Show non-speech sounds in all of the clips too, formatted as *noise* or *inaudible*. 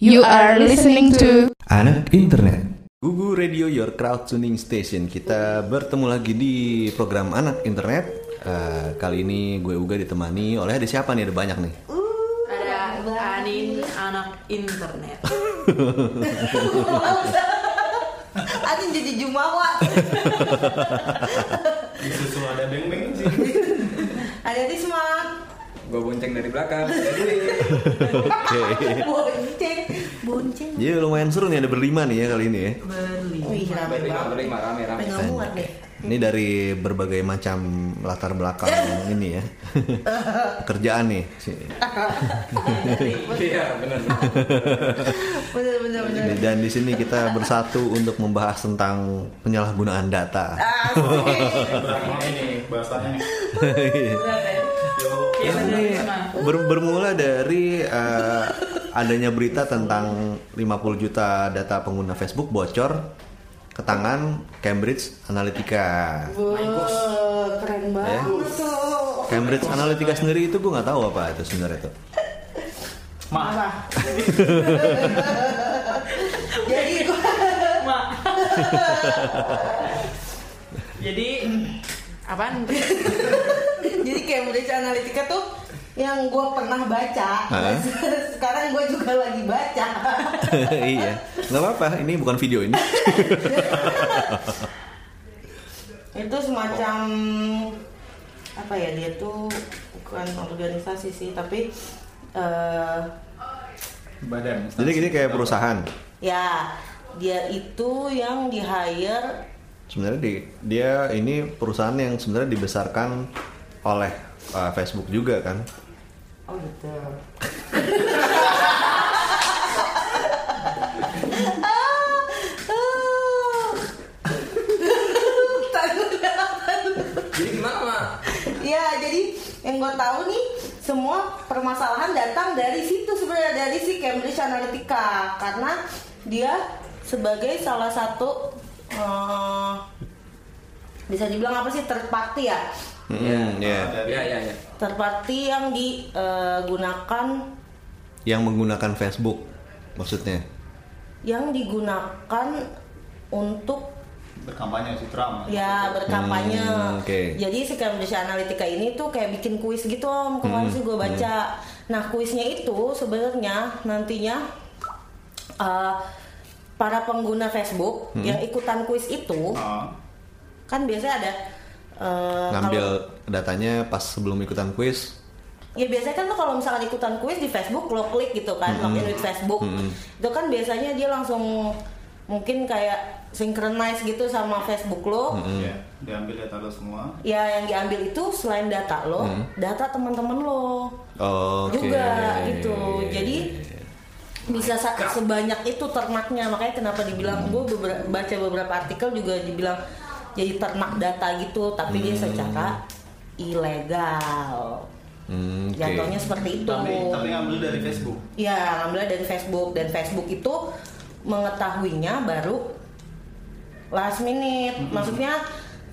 You are listening to Anak Internet. Gugu Radio Your Crowd Tuning Station. Kita bertemu lagi di program Anak Internet. Eh, kali ini gue Uga ditemani oleh ada siapa nih? Ada banyak nih. ada Anin anak internet *laughs* Anin jadi jumawa. Disusul ada beng-beng sih. Ada Risma. Gue bonceng dari belakang. *laughs* Oke. Bonceng. Bonceng. Jadi lumayan seru nih ada berlima nih ya kali ini ya. Wih, rame berlima, berlima, rame, rame. Pengen muat deh. Ini dari berbagai macam latar belakang *laughs* ini ya. Kerjaan nih. *laughs* Iya, benar. Bener bener. Dan di sini kita bersatu untuk membahas tentang penyalahgunaan data. Ini bahasanya nih? Iya Ini Risma. ber- bermula dari eh, adanya berita tentang 50 juta data pengguna Facebook bocor ke tangan Cambridge Analytica. Wah, keren banget tuh. Cambridge Analytica sendiri itu gue nggak tahu apa itu sebenarnya itu. Apa? Jadi *laughs* jadi apaan *laughs* *laughs* jadi Cambridge Analytica tuh yang gue pernah baca. *laughs* Sekarang gue juga lagi baca. *laughs* iya, nggak apa-apa. Ini bukan video ini. itu semacam apa ya dia tuh bukan organisasi sih tapi eh Badan. Jadi gini kayak perusahaan. ya dia itu yang di hire Sebenarnya di, dia ini perusahaan yang sebenarnya dibesarkan oleh eh, Facebook juga kan. oh gitu. Jadi gimana, ya jadi yang gue tahu nih semua permasalahan datang dari situ sebenarnya dari si Cambridge Analytica. Karena dia sebagai salah satu eh, bisa dibilang apa sih third party ya Hmm, ya. Iya, iya, iya. third party yang digunakan Yang menggunakan Facebook maksudnya. yang digunakan untuk Berkampanye si Trump. ya berkampanye. Hmm, oke. Jadi si Cambridge Analytica ini tuh kayak bikin kuis gitu om kemarin Hmm, sih gue baca. Nah kuisnya itu sebenarnya nantinya uh, para pengguna Facebook Hmm. yang ikutan kuis itu Ah, kan biasanya ada uh, Ngambil kalau- datanya pas sebelum ikutan kuis. Ya biasanya kan tuh kalau misalkan ikutan kuis di Facebook lo klik gitu kan login with Facebook Hmm. itu kan biasanya dia langsung mungkin kayak synchronize gitu sama Facebook lo Hmm. ya, diambil data lo semua. ya yang diambil itu selain data lo data teman-teman lo Oh, oke. juga gitu jadi bisa sa- sebanyak itu ternaknya makanya kenapa dibilang gue baca beberapa artikel juga dibilang jadi ternak data gitu tapi dia secara ilegal. Hmm, oke. jatuhnya seperti itu. Tapi tapi ngambil dari Facebook. ya ngambilnya dari Facebook. Dan Facebook itu mengetahuinya baru last minute. Maksudnya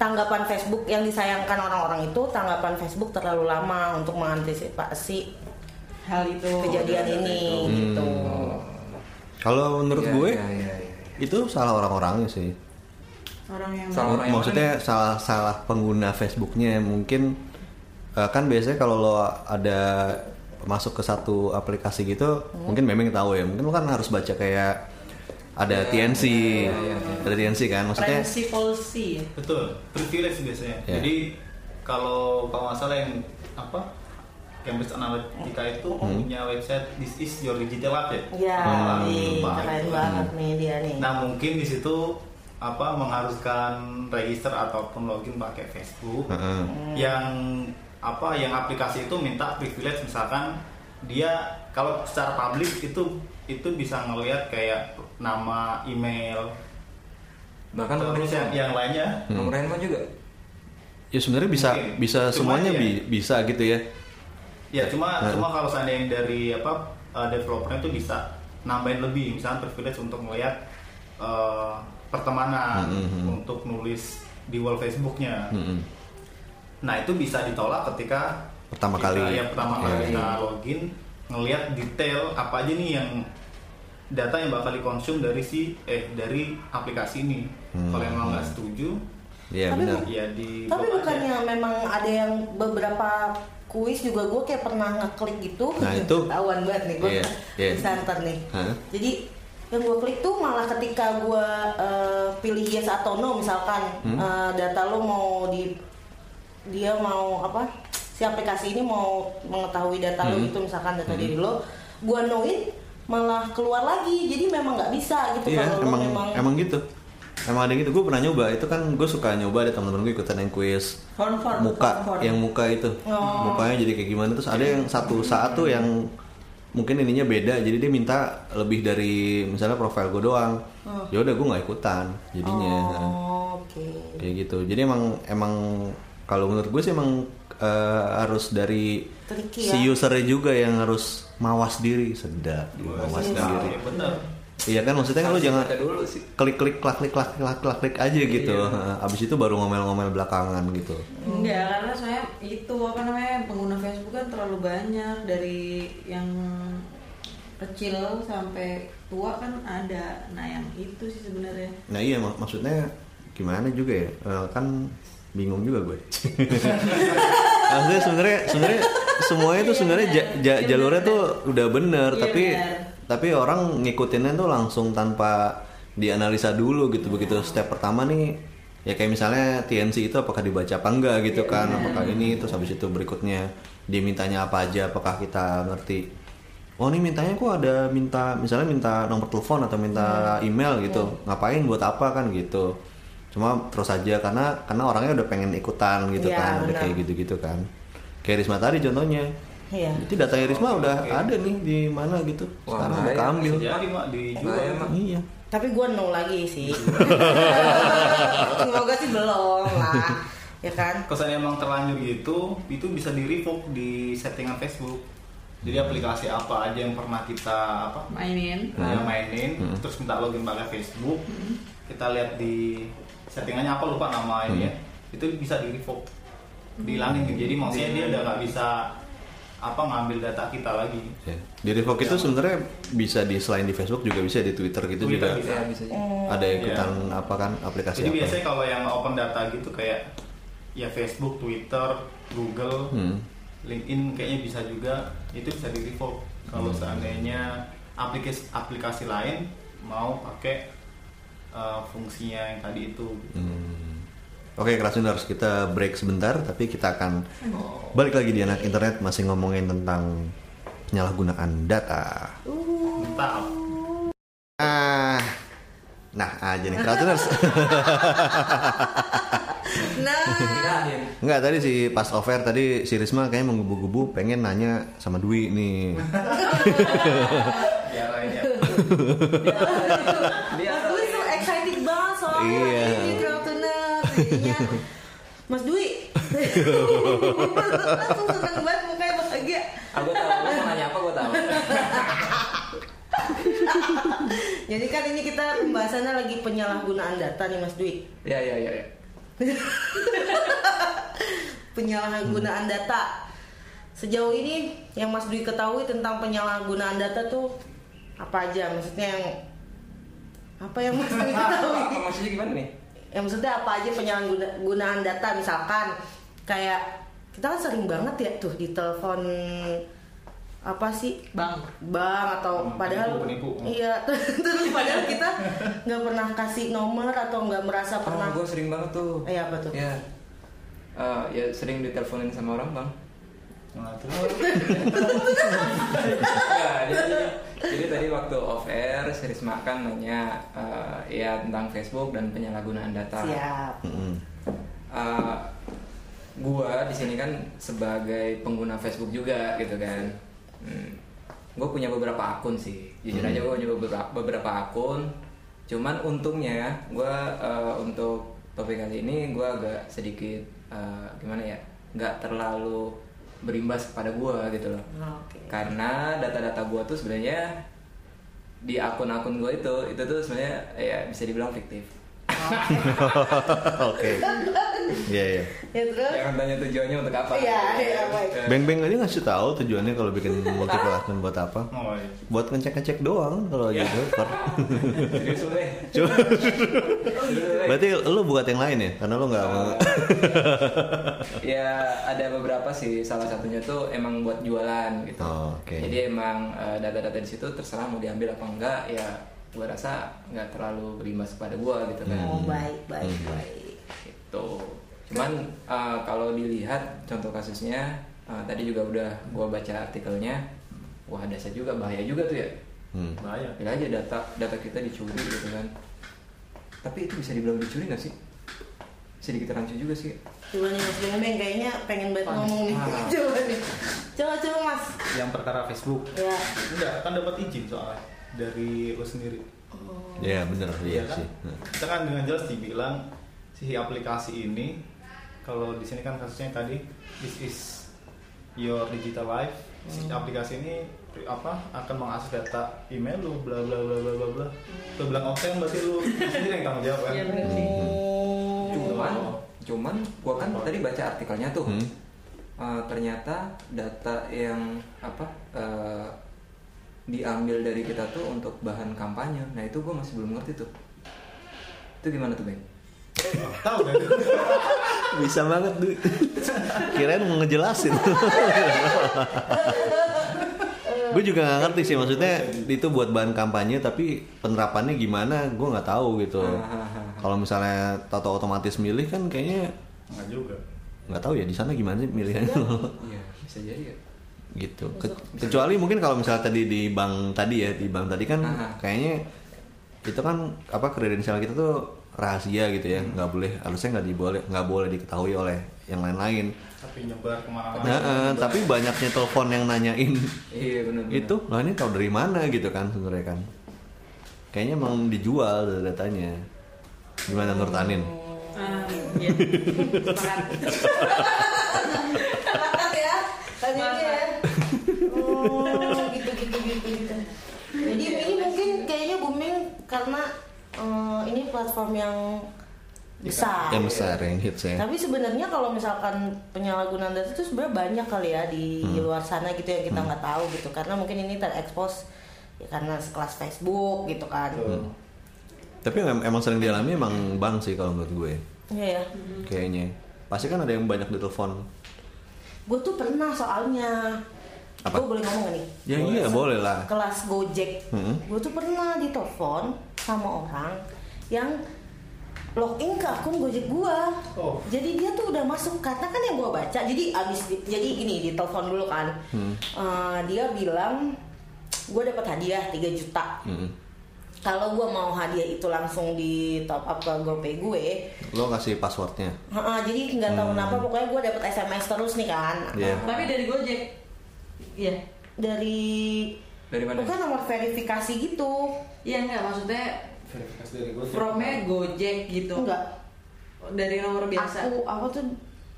tanggapan Facebook yang disayangkan orang-orang itu tanggapan Facebook terlalu lama untuk mengantisipasi hal itu. kejadian ini gitu. Kalau menurut Iya, gue iya, iya, iya. itu salah orang-orangnya sih. Orang yang Salah orang yang Maksudnya salah salah pengguna Facebooknya mungkin eh, kan biasanya kalau lo ada masuk ke satu aplikasi gitu, mungkin memang tahu ya. Mungkin lo kan harus baca kayak ada TNC, iya, iya, iya. ada TNC kan. Maksudnya privacy policy Betul, privilege biasanya. Ya. Jadi kalau kalau nggak salah yang apa Cambridge Analytica itu punya website This is your digital life ya. ya Hmm, keren banget nih dia nih Nah mungkin di situ apa mengharuskan register ataupun login pakai Facebook Heeh. yang apa yang aplikasi itu minta privilege misalkan dia kalau secara publik itu itu bisa ngelihat kayak nama email Bahkan nomor terus yang, yang lainnya Nomor handphone juga. ya sebenarnya bisa Mungkin. bisa Cuma semuanya ya. bi- bisa gitu ya. ya cuma Nah. cuma kalau seandainya dari apa uh, developernya itu bisa nambahin lebih misalnya privilege untuk melihat uh, pertemanan Hmm, hmm, hmm. untuk nulis di wall Facebooknya Mm-mm. Nah itu bisa ditolak ketika Pertama kita- kali. ya pertama Iya, kali iya. kita login ngelihat detail apa aja nih yang data yang bakal dikonsum dari si eh dari aplikasi ini. Hmm. Kalau emang nggak setuju, Iya Tapi benar. bu- ya di Tapi blok aja. bukannya memang ada yang beberapa kuis juga gue kayak pernah ngeklik gitu. Nah, *laughs* itu- Ketahuan banget nih gue Iya, iya. santer nih. Hah? Jadi yang gue klik tuh malah ketika gue eh, pilih yes atau no misalkan Hmm? eh, data lo mau di dia mau apa si aplikasi ini mau mengetahui data lo Hmm. itu misalkan data diri lo gue noin malah keluar lagi jadi memang nggak bisa gitu Iya, kalau lo emang memang emang gitu. Emang ada gitu. Gue pernah nyoba. Itu kan gue suka nyoba ada teman-teman gue ikutan yang kuis Form, form, muka, form, form. yang muka itu. Oh. Mukanya jadi kayak gimana terus ada yang satu saat tuh yang mungkin ininya beda. Jadi dia minta lebih dari misalnya profil gue doang. Ya udah gue nggak ikutan jadinya. Oh, oke. Kayak gitu. Jadi emang emang kalau menurut gue sih emang eh, harus dari Tricky si ya. usernya juga yang harus mawas diri sedap mawas Iya, diri. Iya, bener. Iya kan maksudnya kan lu jangan dulu sih. klik klik klak klik klak klik klak klik aja gitu Iya. abis itu baru ngomel-ngomel belakangan gitu Enggak, karena saya itu apa namanya pengguna Facebook kan terlalu banyak dari yang kecil sampai tua kan ada. Nah yang itu sih sebenarnya. nah iya mak- maksudnya gimana juga ya Eh, kan bingung juga gue *laughs* maksudnya sebenarnya sebenarnya semuanya tuh sebenarnya ja- ja- jalurnya tuh udah bener Iya, tapi bener. Tapi orang ngikutinnya tuh langsung tanpa dianalisa dulu gitu. Begitu step pertama nih ya kayak misalnya TNC itu apakah dibaca apa enggak gitu Iya, kan apakah ini terus habis itu berikutnya dia mintanya apa aja apakah kita ngerti. Oh ini mintanya kok ada minta misalnya minta nomor telepon atau minta email gitu. Ngapain buat apa kan gitu. Cuma terus aja karena karena orangnya udah pengen ikutan gitu Iya, kan udah kayak gitu-gitu kan. Kayak Risma tadi contohnya Iya. itu datanya Risma udah ada nih di mana gitu Wah, sekarang udah keambil Bisa jadi mak dijual. Mak. iya Tapi gue no lagi sih. *laughs* Semoga sih belum lah. Ya kan? Kalau emang terlanjur gitu, itu bisa di revoke di settingan Facebook. Jadi aplikasi apa aja yang pernah kita apa Mainin. ya, mainin, Hmm. terus minta login pakai Facebook, kita lihat di settingannya apa lupa nama ini ya, itu bisa di revoke, dihilangin. Jadi maksudnya dia udah nggak bisa apa ngambil data kita lagi. Ya. di revoke itu sebenarnya bisa di selain di Facebook juga bisa di Twitter gitu Twitter juga bisa. Ya, bisa juga. ada ikutan apa kan aplikasi Jadi apa biasanya kalau yang open data gitu kayak ya Facebook, Twitter, Google, Hmm. LinkedIn kayaknya bisa juga itu bisa di revoke kalau seandainya aplikasi aplikasi lain mau pakai uh, fungsinya yang tadi itu. Hmm. Oke, Krasuners, kita break sebentar, tapi kita akan balik lagi di anak internet masih ngomongin tentang penyalahgunaan data. Mantap. Ah, nah aja nih Krasuners. *laughs* Nah. Enggak, tadi si pas over tadi si Risma kayaknya menggebu-gebu pengen nanya sama Dwi nih. *laughs* Ya lain ya. Dia Mas Dwi tuh excited banget soalnya Iya. ini Crowd Tuner. Jadinya, *laughs* Mas Dwi *laughs* langsung seneng banget mukanya bahagia. Aku tahu lu mau nanya apa gue tahu. *laughs* Jadi kan ini kita pembahasannya lagi penyalahgunaan data nih Mas Dwi. Ya ya ya. ya. Penyalahgunaan data. Sejauh ini yang Mas Dwi ketahui tentang penyalahgunaan data tuh apa aja? Maksudnya yang apa yang Mas Dwi ketahui? Maksudnya gimana nih? Ya maksudnya apa aja penyalahgunaan data misalkan kayak kita kan sering banget ya tuh di telepon apa sih Bang. bank atau Hmm, padahal penipu, penipu. iya *laughs* terus padahal kita nggak pernah kasih nomor atau nggak merasa pernah Oh, gue sering banget tuh. Eh, apa tuh? Ya. Eh, ya sering diteleponin sama orang bang. *laughs* Nah, terus jadi, jadi tadi waktu off air series makan nanya eh, ya tentang Facebook dan penyalahgunaan data. siap. Eh, gua di sini kan sebagai pengguna Facebook juga gitu kan. Hmm, gue punya beberapa akun sih. Jujur Hmm. aja gue punya beberapa, beberapa akun. Cuman untungnya gue untuk topik kali ini gue agak sedikit eh, gimana ya, nggak terlalu berimbas kepada gua gitu loh. oke Karena data-data gua tuh sebenarnya di akun-akun gua itu itu tuh sebenarnya ya bisa dibilang fiktif. *laughs* Oke. *laughs* Iya iya. ya terus Jangan tanya tujuannya untuk apa. Iya, iya, baik. Beng Beng aja ngasih tahu tujuannya kalau bikin *laughs* multi platform buat apa? Oh, iya. Buat ngecek ngecek doang kalau Iya. gitu. Kor. Serius lu deh. *laughs* Cuma berarti lu buat yang lain ya? Karena lu nggak mau. ya ada beberapa sih salah satunya tuh emang buat jualan gitu Oh, oke. jadi emang eh, data-data di situ terserah mau diambil apa enggak ya gue rasa nggak terlalu berimbas kepada gue gitu kan oh baik baik Hmm. baik gitu. Cuman eh, kalau dilihat contoh kasusnya eh, tadi juga udah gue baca artikelnya wah dasar juga bahaya juga tuh ya. Hmm. bahaya. Bila aja data data kita dicuri gitu kan. Tapi itu bisa dibilang dicuri nggak sih? Sedikit rancu juga sih. Coba nih mas Beng kayaknya pengen banget Panas. ngomong nih Ah. *laughs* coba nih. Coba coba mas. Yang perkara Facebook. Ya. Enggak kan dapat izin soalnya dari lo sendiri. Iya bener. Iya kan? sih. kita kan dengan jelas dibilang si aplikasi ini kalau di sini kan kasusnya tadi this is your digital life si Hmm. aplikasi ini apa akan mengakses data email lu bla bla bla bla bla bla lu bilang oke berarti lu sendiri yang tanggung jawab kan Iya, bener sih. oh cuman cuman gua kan tadi baca artikelnya tuh Hmm. Eh, ternyata data yang apa eh, diambil dari kita tuh untuk bahan kampanye nah itu gua masih belum ngerti tuh itu gimana tuh Ben? Tahu kan Bisa banget duit. Kirain mau ngejelasin. gue juga nggak ngerti sih maksudnya itu buat bahan kampanye tapi penerapannya gimana gue nggak tahu gitu kalau misalnya tato otomatis milih kan kayaknya nggak juga nggak tahu ya di sana gimana sih milihnya Iya bisa jadi ya. gitu Ke- kecuali mungkin kalau misalnya tadi di bank tadi ya di bank tadi kan Aha. kayaknya itu kan apa kredensial kita tuh rahasia gitu ya nggak boleh harusnya nggak diboleh nggak boleh diketahui oleh yang lain-lain. Tapi nyebar ke mana-mana nah, eh, tapi banyaknya telepon yang nanyain. Iya benar. itu lah ini tahu dari mana? gitu kan sebenarnya kan. Kayaknya emang dijual datanya. Gimana menurut Anin? Ah, iya. Sepakat. Sepakat ya. Tadi ya. Oh gitu gitu gitu gitu. Jadi ini mungkin kayaknya booming karena eh, ini platform yang besar yang besar yang hits ya Tapi sebenarnya kalau misalkan penyalahgunaan data itu sebenarnya banyak kali ya di luar sana gitu yang kita nggak tahu gitu karena mungkin ini terekspos ya karena sekelas Facebook gitu kan. tapi em- emang sering dialami emang bank sih kalau menurut gue Iya ya. kayaknya pasti kan ada yang banyak ditelepon Gue tuh pernah soalnya. Apa? Gue boleh ngomong gak nih? ya iya boleh lah Kelas Gojek. Hmm. Gue tuh pernah ditelepon sama orang yang login ke akun Gojek gua. Oh. Jadi dia tuh udah masuk karena kan yang gua baca. Jadi abis di- jadi gini ditelepon dulu kan. Hmm. Eh, dia bilang gue dapat hadiah 3 juta. Mm-mm. Kalau gua mau hadiah itu langsung di top up ke GoPay gue, lo kasih passwordnya Heeh, jadi nggak tahu kenapa pokoknya gue dapet SMS terus nih kan. Hmm. Iya. Tapi dari Gojek. Iya. Dari Dari mana? bukan nomor verifikasi gitu. Iya enggak maksudnya verifikasi dari gue from-nya Gojek gitu. Enggak. Dari nomor biasa. Aku apa tuh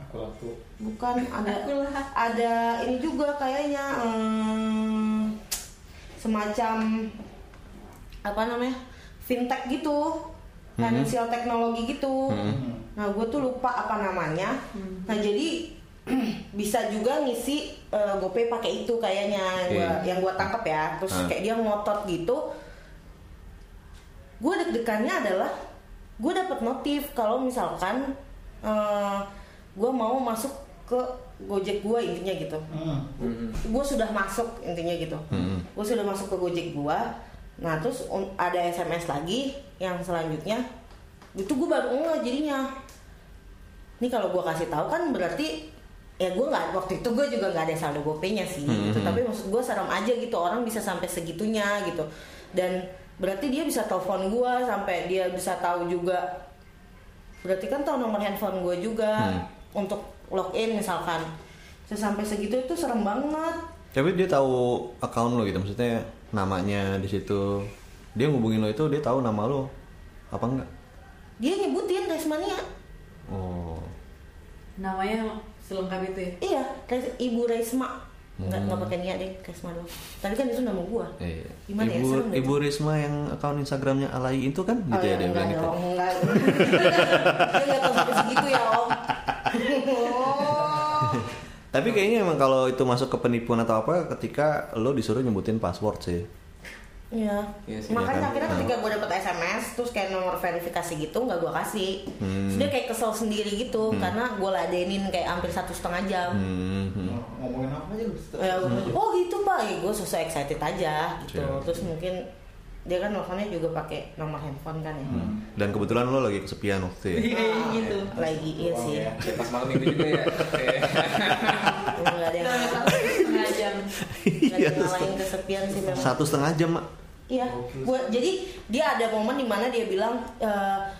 aku laku bukan ada Aku lah. ada ini juga kayaknya hmm, semacam apa namanya fintech gitu financial teknologi gitu nah gue tuh lupa apa namanya nah jadi *clears throat* bisa juga ngisi eh, GoPay pakai itu kayaknya yang gua, yang gua tangkap ya terus Ah. kayak dia ngotot gitu gue deg-degannya adalah gue dapat notif kalau misalkan gue mau masuk ke Gojek gue intinya gitu hmm. Hmm. gue sudah masuk intinya gitu Hmm. gue sudah masuk ke Gojek gue nah terus ada SMS lagi yang selanjutnya itu gue baru nggak jadinya ini kalau gue kasih tahu kan berarti ya gue nggak waktu itu gue juga nggak ada saldo gopay-nya sih gitu. Hmm. tapi maksud gue serem aja gitu orang bisa sampai segitunya gitu. Dan berarti dia bisa telepon gue sampai dia bisa tahu juga. Berarti kan tahu nomor handphone gue juga Hmm. untuk login misalkan. Terus sampai segitu itu serem banget. Tapi dia tahu account lo gitu maksudnya namanya di situ. Dia ngubungin lo itu dia tahu nama lo. Apa enggak? Dia nyebutin Resmania. Oh. Namanya selengkap itu ya. iya Res- Ibu Resma nggak nggak pakai niat deh Risma doang tapi kan itu nama gua Iya. gimana ya Ibu, serem deh. Ibu Risma yang akun Instagramnya Alai itu kan gitu Oh, ya ya, dia enggak bilang gitu. dong, enggak. Dia enggak tahu sampai segitu ya, Om. *laughs* Tapi kayaknya emang kalau itu masuk ke penipuan atau apa ketika lo disuruh nyebutin password sih. Iya. Iya sih, Makanya iya kan? akhirnya Hmm. ketika gue dapet SMS terus kayak nomor verifikasi gitu nggak gue kasih. Hmm. Dia kayak kesel sendiri gitu karena gue ladenin kayak hampir satu setengah jam. Hmm, hmm. ngomongin apa aja lu Ya, oh gitu pak, ya, gue sesuai excited aja gitu. Siap. Terus mungkin dia kan nelfonnya juga pakai nomor handphone kan ya. Dan kebetulan lo lagi kesepian waktu itu ya. Iya gitu. Lagi iya Oh, sih. ya. Ya, pas malam minggu juga ya. Nggak ada yang setengah jam. nggak ada yang ngalahin kesepian sih memang. Satu setengah jam, Mak. Iya, gua, jadi dia ada momen di mana dia bilang e,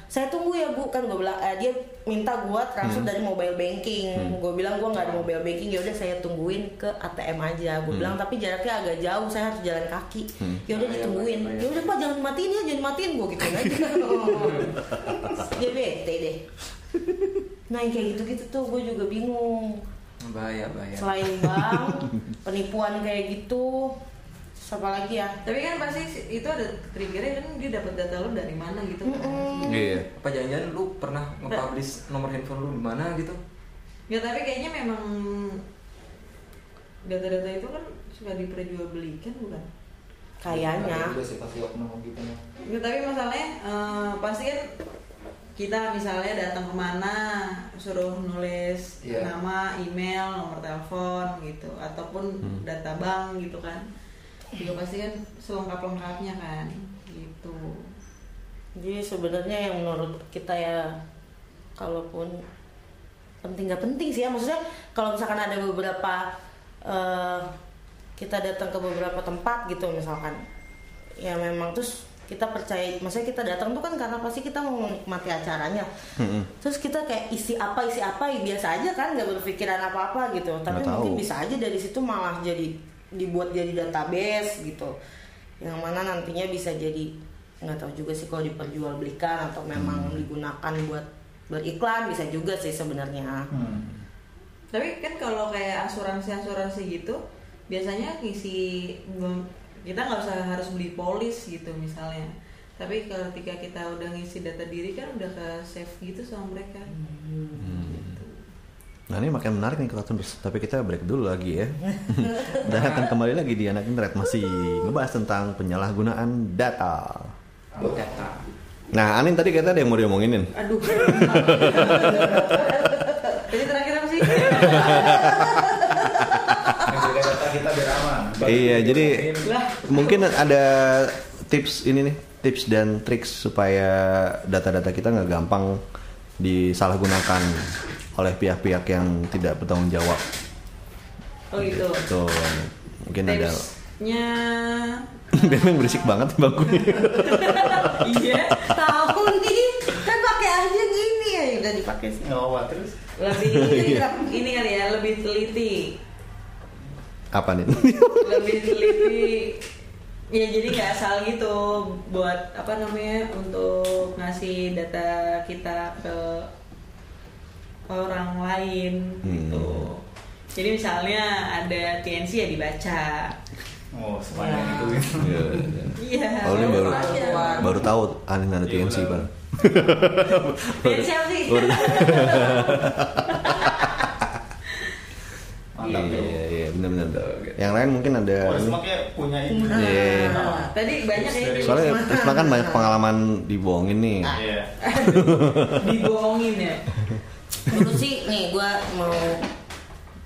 saya tunggu ya bu kan gue bilang eh, dia minta gua transfer dari mobile banking. Gue bilang gua nggak ada mobile banking ya udah saya tungguin ke ATM aja. Gue bilang tapi jaraknya agak jauh saya harus jalan kaki. Ya udah ditungguin. Ya udah pak jangan matiin ya jangan matiin gue gitu aja. *laughs* *laughs* dia bete deh. Nah yang kayak gitu-gitu tuh gue juga bingung. bahaya bahaya. Selain bank, *laughs* penipuan kayak gitu, siapa lagi ya? Tapi kan pasti itu ada triggernya kan dia dapat data lo dari mana gitu kan. Iya. Apa jangan-jangan lu pernah nge-publish nomor handphone lu di mana gitu? Ya tapi kayaknya memang data-data itu kan suka diperjualbelikan bukan? Kayaknya. Juga sih pasti oknum gitu. Ya, tapi masalahnya eh, pasti kan kita misalnya datang ke mana suruh nulis Iya. nama, email, nomor telepon gitu, ataupun data bank gitu kan, juga pasti kan selengkap lengkapnya kan, gitu. Jadi sebenarnya yang menurut kita ya kalaupun penting nggak penting sih ya maksudnya kalau misalkan ada beberapa eh, kita datang ke beberapa tempat gitu misalkan ya memang terus kita percaya maksudnya kita datang tuh kan karena pasti kita mau menikmati acaranya Hmm, terus kita kayak isi apa isi apa ya biasa aja kan nggak berpikiran apa apa gitu tapi Nggak mungkin tahu. bisa aja dari situ malah jadi dibuat jadi database gitu yang mana nantinya bisa jadi nggak tahu juga sih kalau diperjualbelikan atau memang digunakan buat beriklan bisa juga sih sebenarnya Hmm. Tapi kan kalau kayak asuransi-asuransi gitu, biasanya ngisi kita nggak usah harus beli polis gitu misalnya. Tapi ketika kita udah ngisi data diri kan udah ke save gitu sama mereka. Gitu. Nah ini makin menarik nih kita terus, tapi kita break dulu lagi ya. *laughs* Dan akan kembali lagi di anak internet masih ngebahas tentang penyalahgunaan data. Data. Nah Anin tadi kata ada yang mau diomonginin. Aduh. *laughs* Jadi terakhir apa sih? Kita biar aman. Iya, jadi Lah. mungkin ada tips ini nih, tips dan triks supaya data-data kita nggak gampang disalahgunakan oleh pihak-pihak yang tidak bertanggung jawab. Oh gitu. Tuh, mungkin ada. Tipsnya *laughs* Memang berisik banget bangkunya. *laughs* iya tahu nih kan pakai aja gini ya udah dipakai sih Nggak apa terus. lebih *laughs* ini kali ya lebih teliti Apa nih? lebih teliti ya jadi nggak asal gitu buat apa namanya untuk ngasih data kita ke orang lain gitu Hmm. jadi misalnya ada TNC ya dibaca Oh, sepanjang Ya. itu. Iya. iya Oh, ini baru baru tahu Anin ada Iya, TNC benar. bang. *laughs* TNC apa sih *laughs* Iya iya iya benar-benar. Yang lain mungkin ada. Oh, semua kayak punya ini. Iya. Nah, tadi banyak ya Soalnya Risma kan banyak pengalaman dibohongin nih. Iya. *laughs* dibohongin ya dulu sih nih gue mau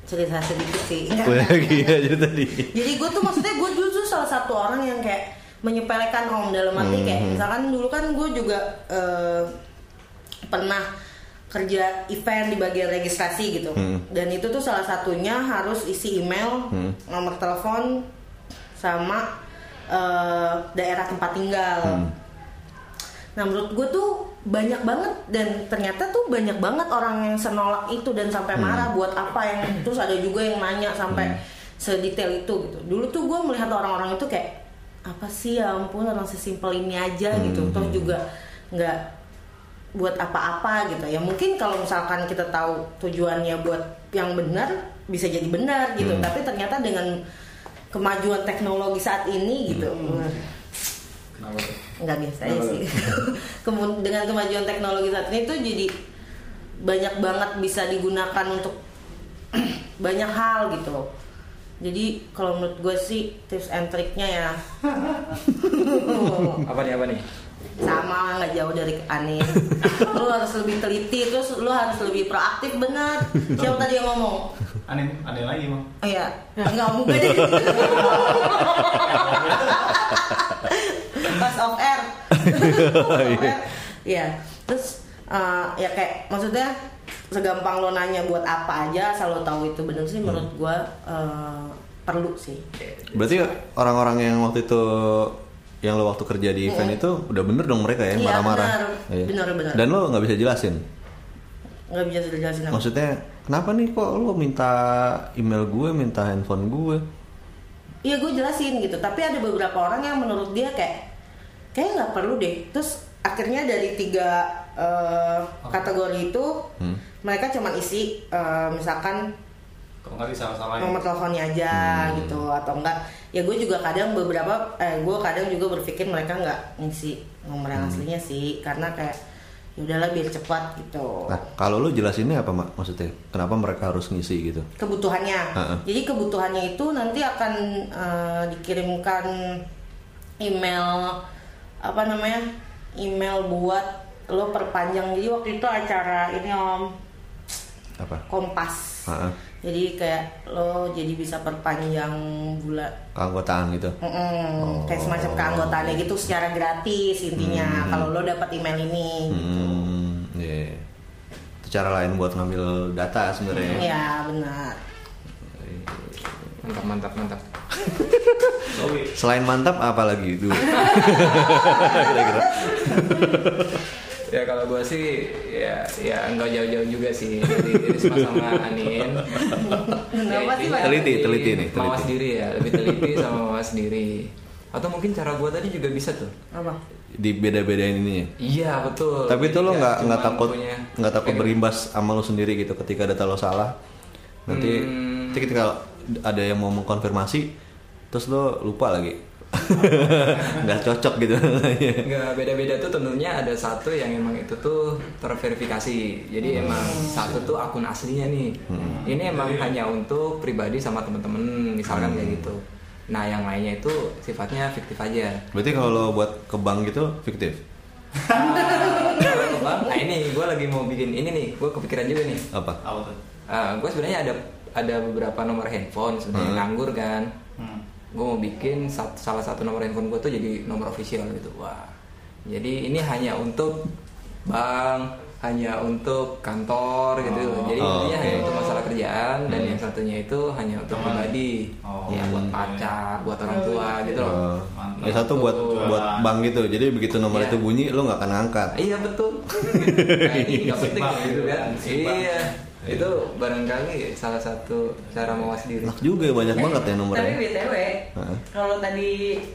cerita sedikit sih Nggak, Gue nggak, lagi nggak. aja tadi. jadi gue tuh maksudnya gue dulu tuh salah satu orang yang kayak menyepelekan om dalam arti kayak Mhm. misalkan dulu kan gue juga eh, pernah kerja event di bagian registrasi gitu Hmm. dan itu tuh salah satunya harus isi email Hmm. nomor telepon sama eh, daerah tempat tinggal Hmm. Nah menurut gue tuh banyak banget dan ternyata tuh banyak banget orang yang senolak itu dan sampai marah buat apa yang terus ada juga yang nanya sampai sedetail itu gitu. Dulu tuh gue melihat orang-orang itu kayak apa sih ya ampun orang sesimpel ini aja gitu. Hmm. Terus juga nggak buat apa-apa gitu ya mungkin kalau misalkan kita tahu tujuannya buat yang benar bisa jadi benar gitu Hmm. tapi ternyata dengan kemajuan teknologi saat ini gitu tuh? Nggak biasa Kenapa sih. *laughs* Kemun- dengan kemajuan teknologi saat ini tuh jadi banyak banget bisa digunakan untuk *clears throat* banyak hal gitu jadi kalau menurut gue sih tips and triknya ya. *laughs* Apa nih apa nih? sama nggak jauh dari aneh *laughs* lu harus lebih teliti terus lu harus lebih proaktif bener siapa tadi yang ngomong Aneh, aneh lagi bang. oh iya nggak mungkin deh *laughs* pas off air *laughs* air. Iya terus eh, ya kayak maksudnya segampang lo nanya buat apa aja asal lo tahu itu bener sih menurut gua eh, perlu sih Berarti orang-orang yang waktu itu yang lo waktu kerja di event itu udah bener dong mereka ya Iya, marah-marah. bener. Iya. Bener, bener. Dan lo nggak bisa jelasin. nggak bisa dijelasin apa Maksudnya kenapa nih kok lo minta email gue, minta handphone gue? Iya gue jelasin gitu, tapi ada beberapa orang yang menurut dia kayak kayak nggak perlu deh. Terus akhirnya dari tiga eh, kategori itu Hmm. mereka cuma isi eh, misalkan Kalau nggak disalah-salahin. nomor teleponnya aja gitu atau enggak. Ya gue juga kadang beberapa, eh, gue kadang juga berpikir mereka nggak ngisi nomor yang aslinya sih, karena kayak ya udahlah biar cepat gitu. Nah, kalau lo jelasinnya apa mak? Maksudnya kenapa mereka harus ngisi gitu? kebutuhannya. Heeh. Jadi kebutuhannya itu nanti akan eh, dikirimkan email apa namanya? Email buat lo perpanjang. Jadi waktu itu acara ini Om Apa? Kompas. Heeh. Jadi kayak lo jadi bisa perpanjang bulan Keanggotaan gitu. Mm-mm, kayak semacam keanggotaannya gitu secara gratis intinya kalau lo dapat email ini gitu. Hmm, iya. Itu cara lain buat ngambil data sebenarnya. Iya benar. Mantap mantap mantap. *laughs* Selain mantap apa lagi dulu? *laughs* Ya kalau gue sih ya ya enggak jauh-jauh juga sih Risma sama Anin. Kenapa sih? Teliti, teliti nih, Mawas teliti. diri ya, lebih teliti sama mawas diri. Atau mungkin cara gue tadi juga bisa tuh. Apa? Di beda-bedain ini. Iya betul. Tapi itu Jadi lo nggak nggak takut nggak takut berimbas sama lo sendiri gitu ketika data lo salah. Nanti, Hmm. nanti ketika ada yang mau mengkonfirmasi, terus lo lupa lagi. *laughs* nggak cocok gitu. Nggak beda-beda tuh tentunya ada satu yang emang itu tuh terverifikasi. Jadi emang satu tuh akun aslinya nih. Ini emang hanya untuk pribadi sama temen-temen misalkan kayak gitu. Nah yang lainnya itu sifatnya fiktif aja. Berarti kalau buat ke bank gitu fiktif. Nah ini gue lagi mau bikin ini nih. Gue kepikiran juga nih. Apa? Apa tuh? gue sebenarnya ada ada beberapa nomor handphone sebenarnya Hmm. nganggur kan. Hmm. Gue mau bikin sat- salah satu nomor handphone gue tuh jadi nomor official gitu wah jadi ini hanya untuk bank hanya untuk kantor gitu Oh. jadi Oh, intinya hanya oke. untuk masalah kerjaan dan Hmm. yang satunya itu hanya untuk Teman. pribadi Oh. ya buat pacar buat orang tua gitu loh Oh, Mantap. ya satu buat Jualan. buat bank gitu. Jadi begitu nomor Iya. itu bunyi lo nggak akan ngangkat. iya betul *laughs* nah, ini nggak penting gitu kan Simbang. Iya itu barangkali salah satu cara mawas diri Enak juga banyak banget ya nomornya. Tapi btw, Heeh. kalau tadi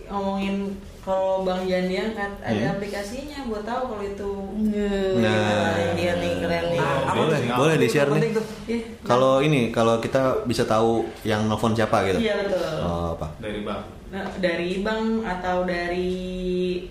ngomongin kalau Bang Jan diangkat ada Iya. aplikasinya buat tahu kalau itu. Nah. dia nih keren nih. Nah, apa boleh, tuh? boleh Apa di share nih. Iya. Kalau ini, kalau kita bisa tahu yang nelfon siapa gitu. Iya betul. Oh, apa? Dari bank. Nah, dari bank atau dari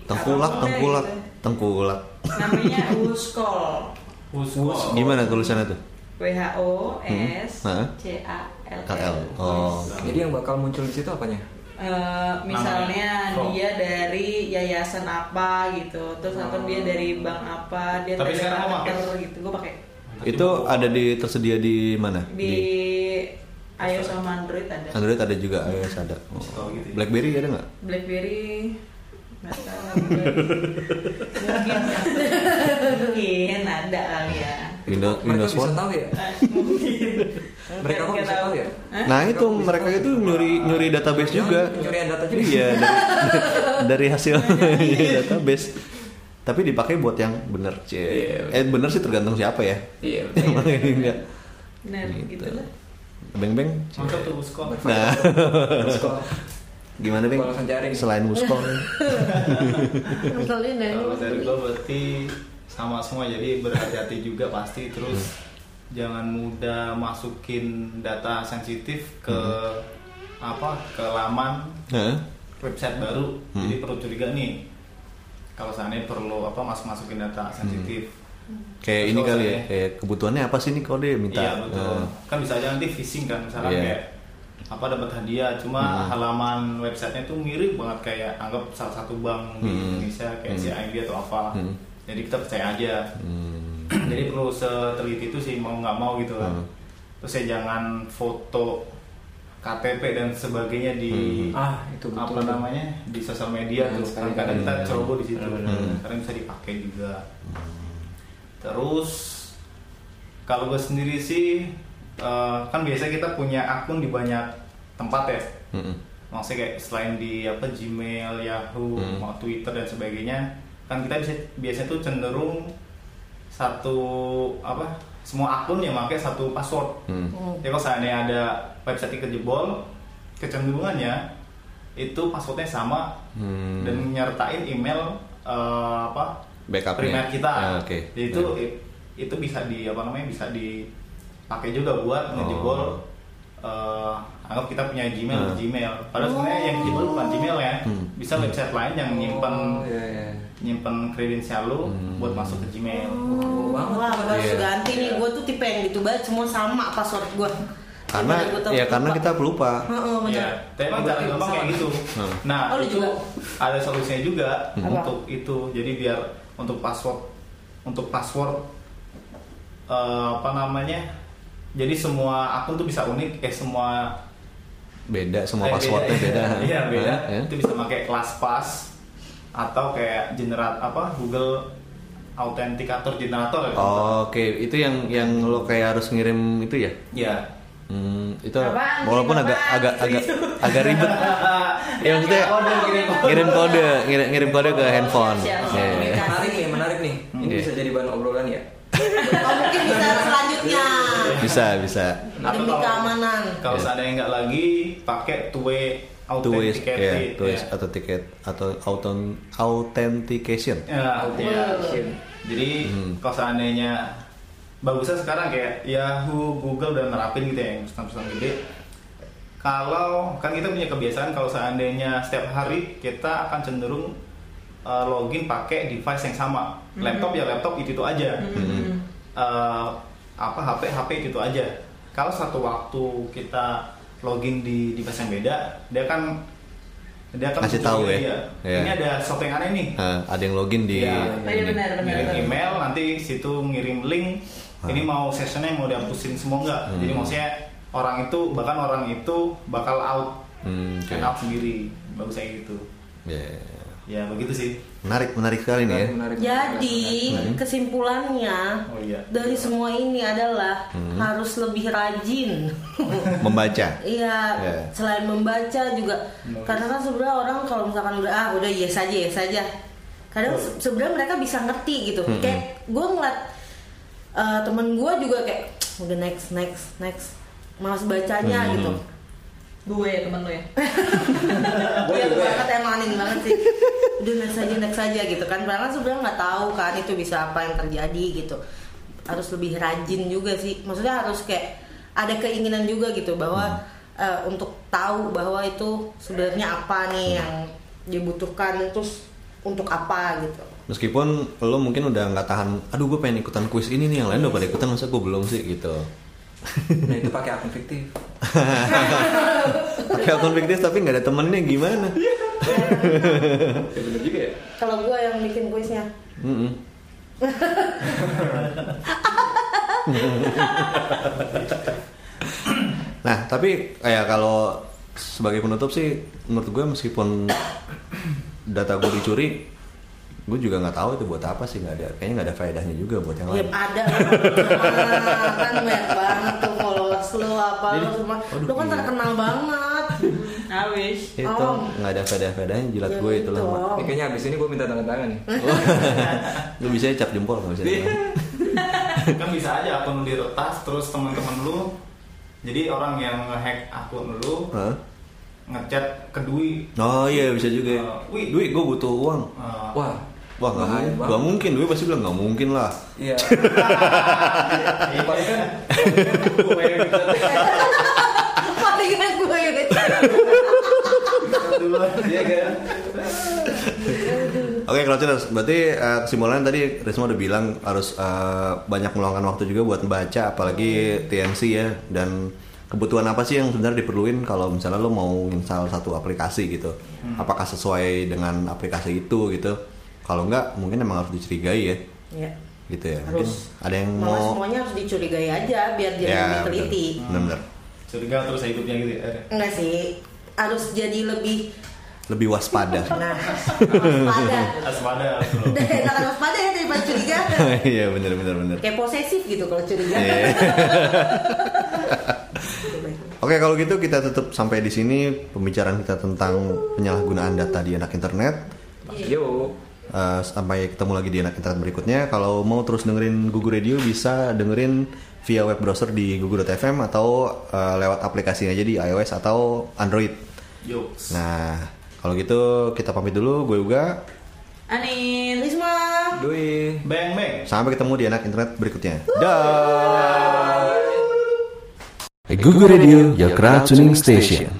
Tengkulak, tengkulak, gitu. tengkulak. Namanya *laughs* Wuskol. Who's Gimana tulisannya tuh? W H O S Hmm. Hah? C A L KL. L. Oh. jadi yang bakal muncul di situ apanya Eh, misalnya Namanya. dia dari yayasan apa gitu, terus atau dia dari bank apa, dia Tapi dari marketer gitu, gue pakai Itu ada di tersedia di mana? di iOS sama Android ada. Android ada juga, iOS ada. Oh. BlackBerry ada nggak? BlackBerry nggak tahu. mungkin mungkin ada kali ya. Windows mereka Windows bisa tahu ya mungkin. Mereka kok Nggak bisa tahu ya? Nah itu mereka itu nyuri nyuri database juga. Pencurian data juga. Iya dari, *laughs* dari hasil *laughs* database. Tapi dipakai buat yang bener, cie. Iya. Eh bener sih tergantung siapa ya. iya enggak. Benar Gitu. lah. Beng beng. Mantap tuh Wuskol. Nah, gimana cari. Selain muskol, Ngeselin *laughs* deh. Kalau dari gue berarti sama semua jadi berhati-hati juga pasti terus Hmm. jangan mudah masukin data sensitif ke Hmm. apa ke laman Hah? website baru Hmm. jadi perlu curiga nih kalau seandainya perlu apa masuk masukin data sensitif kayak Terus ini kali ya kayak kebutuhannya apa sih nih kode minta iya betul eh, kan bisa aja nanti phishing kan misalkan Iya. kayak apa dapat hadiah cuma Hmm. halaman websitenya tuh mirip banget kayak anggap salah satu bank di Hmm. Indonesia kayak Hmm. CIMB atau apa Hmm. jadi kita percaya aja hmm, *clears throat* jadi perlu seteliti itu sih mau nggak mau gitu kan Hmm. terus ya jangan foto KTP dan sebagainya di Hmm. ah itu betul apa namanya di sosial media Jangan tuh sekali kan kadang kita Hmm. ceroboh di situ Benar-benar. karena bisa dipakai juga terus kalau gue sendiri sih eh, kan biasa kita punya akun di banyak tempat ya hmm, maksudnya kayak selain di apa Gmail, Yahoo, Hmm. mau Twitter dan sebagainya kan kita bisa biasanya tuh cenderung satu apa semua akun yang pakai satu password hmm. ya kalau seandainya ada website yang kejebol kecenderungannya itu passwordnya sama Hmm. dan nyertain email eh, apa Backupnya. primer kita Ah, oke. Jadi itu Hmm. itu bisa di apa namanya bisa dipakai juga buat ngejebol Oh. eh, anggap kita punya Gmail Hmm. Gmail padahal sebenarnya yang jebol bukan Gmail ya Hmm. bisa website lain yang nyimpen oh, iya, iya. nyimpen kredensial lu Hmm. buat masuk ke Gmail banget Wah, gue harus Iya. ganti nih. Gue tuh tipe yang gitu banget. Semua sama password gue. karena ya karena kita pelupa Heeh. Iya, tapi emang cara gampang kayak gitu. Nah, Oh, itu juga? ada solusinya juga Hmm. untuk itu. Jadi biar untuk password untuk password eh, apa namanya? Jadi semua akun tuh bisa unik, eh semua beda semua eh, passwordnya beda, Iya, beda. Hah, ya? Itu bisa pakai ClassPass atau kayak generat apa Google Authenticator Generator ya. Oh, oke itu yang yang lo kayak harus ngirim itu ya Iya. Hmm, itu Apaan? walaupun Ngirim agak apaan? agak agak agak ribet. ya maksudnya ngirim kode, ngirim, ngirim kode ke handphone. Siap, siap. Iya. Komunikasi. menarik nih menarik nih ini Iya. bisa jadi bahan obrolan ya Oh, mungkin bisa selanjutnya. Bisa, bisa. Atau Demi keamanan. Kalau Iya. seandainya nggak lagi pakai two way Two ways, authenticated. ya, two ways ya. atau tiket atau authent authentication. Ya, ya. Shit. Jadi Hmm. kalau seandainya bagusnya sekarang kayak Yahoo, Google udah nerapin gitu ya, yang perusahaan gede. Kalau kan kita punya kebiasaan kalau seandainya setiap hari kita akan cenderung uh, login pakai device yang sama. Laptop ya laptop itu itu aja. Hmm. Uh, apa HP HP itu itu aja. Kalau satu waktu kita login di device yang beda, dia kan dia akan Kasih tahu ya. Iya. Iya. Ini ada sesuatu yang aneh nih. Nah, ada yang login di Iya. Iya, benar, benar. ngirim email nanti situ ngirim link ini mau sessionnya mau dihapusin semua nggak Hmm. jadi maksudnya orang itu bahkan orang itu bakal out Hmm, oke. and out sendiri bagus kayak gitu Ya. ya begitu sih Menarik, menarik sekali nih ya. Menarik, menarik, Jadi Hmm. kesimpulannya oh iya dari semua ini adalah Hmm. harus lebih rajin. *laughs* Membaca. Iya, Ya. selain membaca juga Menulis. karena kan sebenarnya orang kalau misalkan udah ah udah yes aja yes aja. Kadang se- sebenarnya mereka bisa ngerti gitu. Hmm. Kayak gue ngeliat eh, temen gue juga kayak udah next next next malas bacanya Hmm. gitu. Gue ya *laughs* temen lo ya Iya banget emang aneh banget sih. Udah next aja next aja gitu kan. Padahal kan sebenarnya nggak tahu kan itu bisa apa yang terjadi gitu. Harus lebih rajin juga sih. Maksudnya harus kayak ada keinginan juga gitu bahwa eh, untuk tahu bahwa itu sebenarnya apa nih yang dibutuhkan terus untuk apa gitu. Meskipun lo mungkin udah nggak tahan, aduh gue pengen ikutan kuis ini nih, yang lain udah pada ikutan masa gue belum sih gitu. Nah itu pakai akun fiktif *laughs* Pakai akun fiktif tapi nggak ada temennya gimana? ya bener juga ya Kalau gue yang bikin kuisnya. Mm-mm. *laughs* nah tapi kayak kalau sebagai penutup sih menurut gue meskipun data gue dicuri gue juga nggak tahu itu buat apa sih nggak ada kayaknya nggak ada faedahnya juga buat yang Ya lain ada lah, kan banyak banget tuh followers lo apa lo Jadi, semua. aduh, Lo kan iya. terkenal banget. *laughs* awis itu Oh. nggak ada faedah-faedahnya jilat Ya gue itu lah gitu. ini kayaknya abis ini gue minta tanda tangan nih *laughs* lu bisa cap jempol nggak bisa *laughs* kan bisa aja akun lu diretas terus teman-teman lu jadi orang yang ngehack akun lu Hah? ngechat ke Dwi oh iya bisa juga Uh, wih. duit gue butuh uang uh, wah Wah nggak Bahaya mungkin, nggak mungkin. Gue pasti bilang nggak mungkin lah. Iya. *laughs* Paling kan gue gitu. Palingan gue yang Iya kan? Oke kalau Cines, berarti eh, kesimpulannya tadi Risma udah bilang harus eh, banyak meluangkan waktu juga buat membaca, apalagi TNC ya. Dan kebutuhan apa sih yang sebenarnya diperluin kalau misalnya lo mau install satu aplikasi gitu? Apakah sesuai dengan aplikasi itu gitu? Kalau enggak, mungkin emang harus dicurigai ya, Ya. gitu ya. Mungkin Harus. ada yang Malah mau semuanya harus dicurigai aja biar jadi ya lebih teliti. bener-bener Curiga terus hidupnya gitu ya. Enggak sih, harus jadi lebih lebih waspada. *laughs* nah waspada. Waspada. *laughs* Udah enakan waspada ya daripada curiga. *laughs* Iya bener bener bener. Kayak posesif gitu kalau curiga. Iya. Oke kalau gitu kita tutup sampai di sini pembicaraan kita tentang penyalahgunaan data di anak internet. Yuk. Eh, sampai ketemu lagi di anak internet berikutnya. Kalau mau terus dengerin Gugu Radio bisa dengerin via web browser di gugu.fm atau eh, lewat aplikasinya aja di iOS atau Android. Yuk. Nah kalau gitu kita pamit dulu. Gue juga Anin. Risma. Doi. Bang bang. sampai ketemu di anak internet berikutnya. Dah. Google Radio, your crowd tuning station.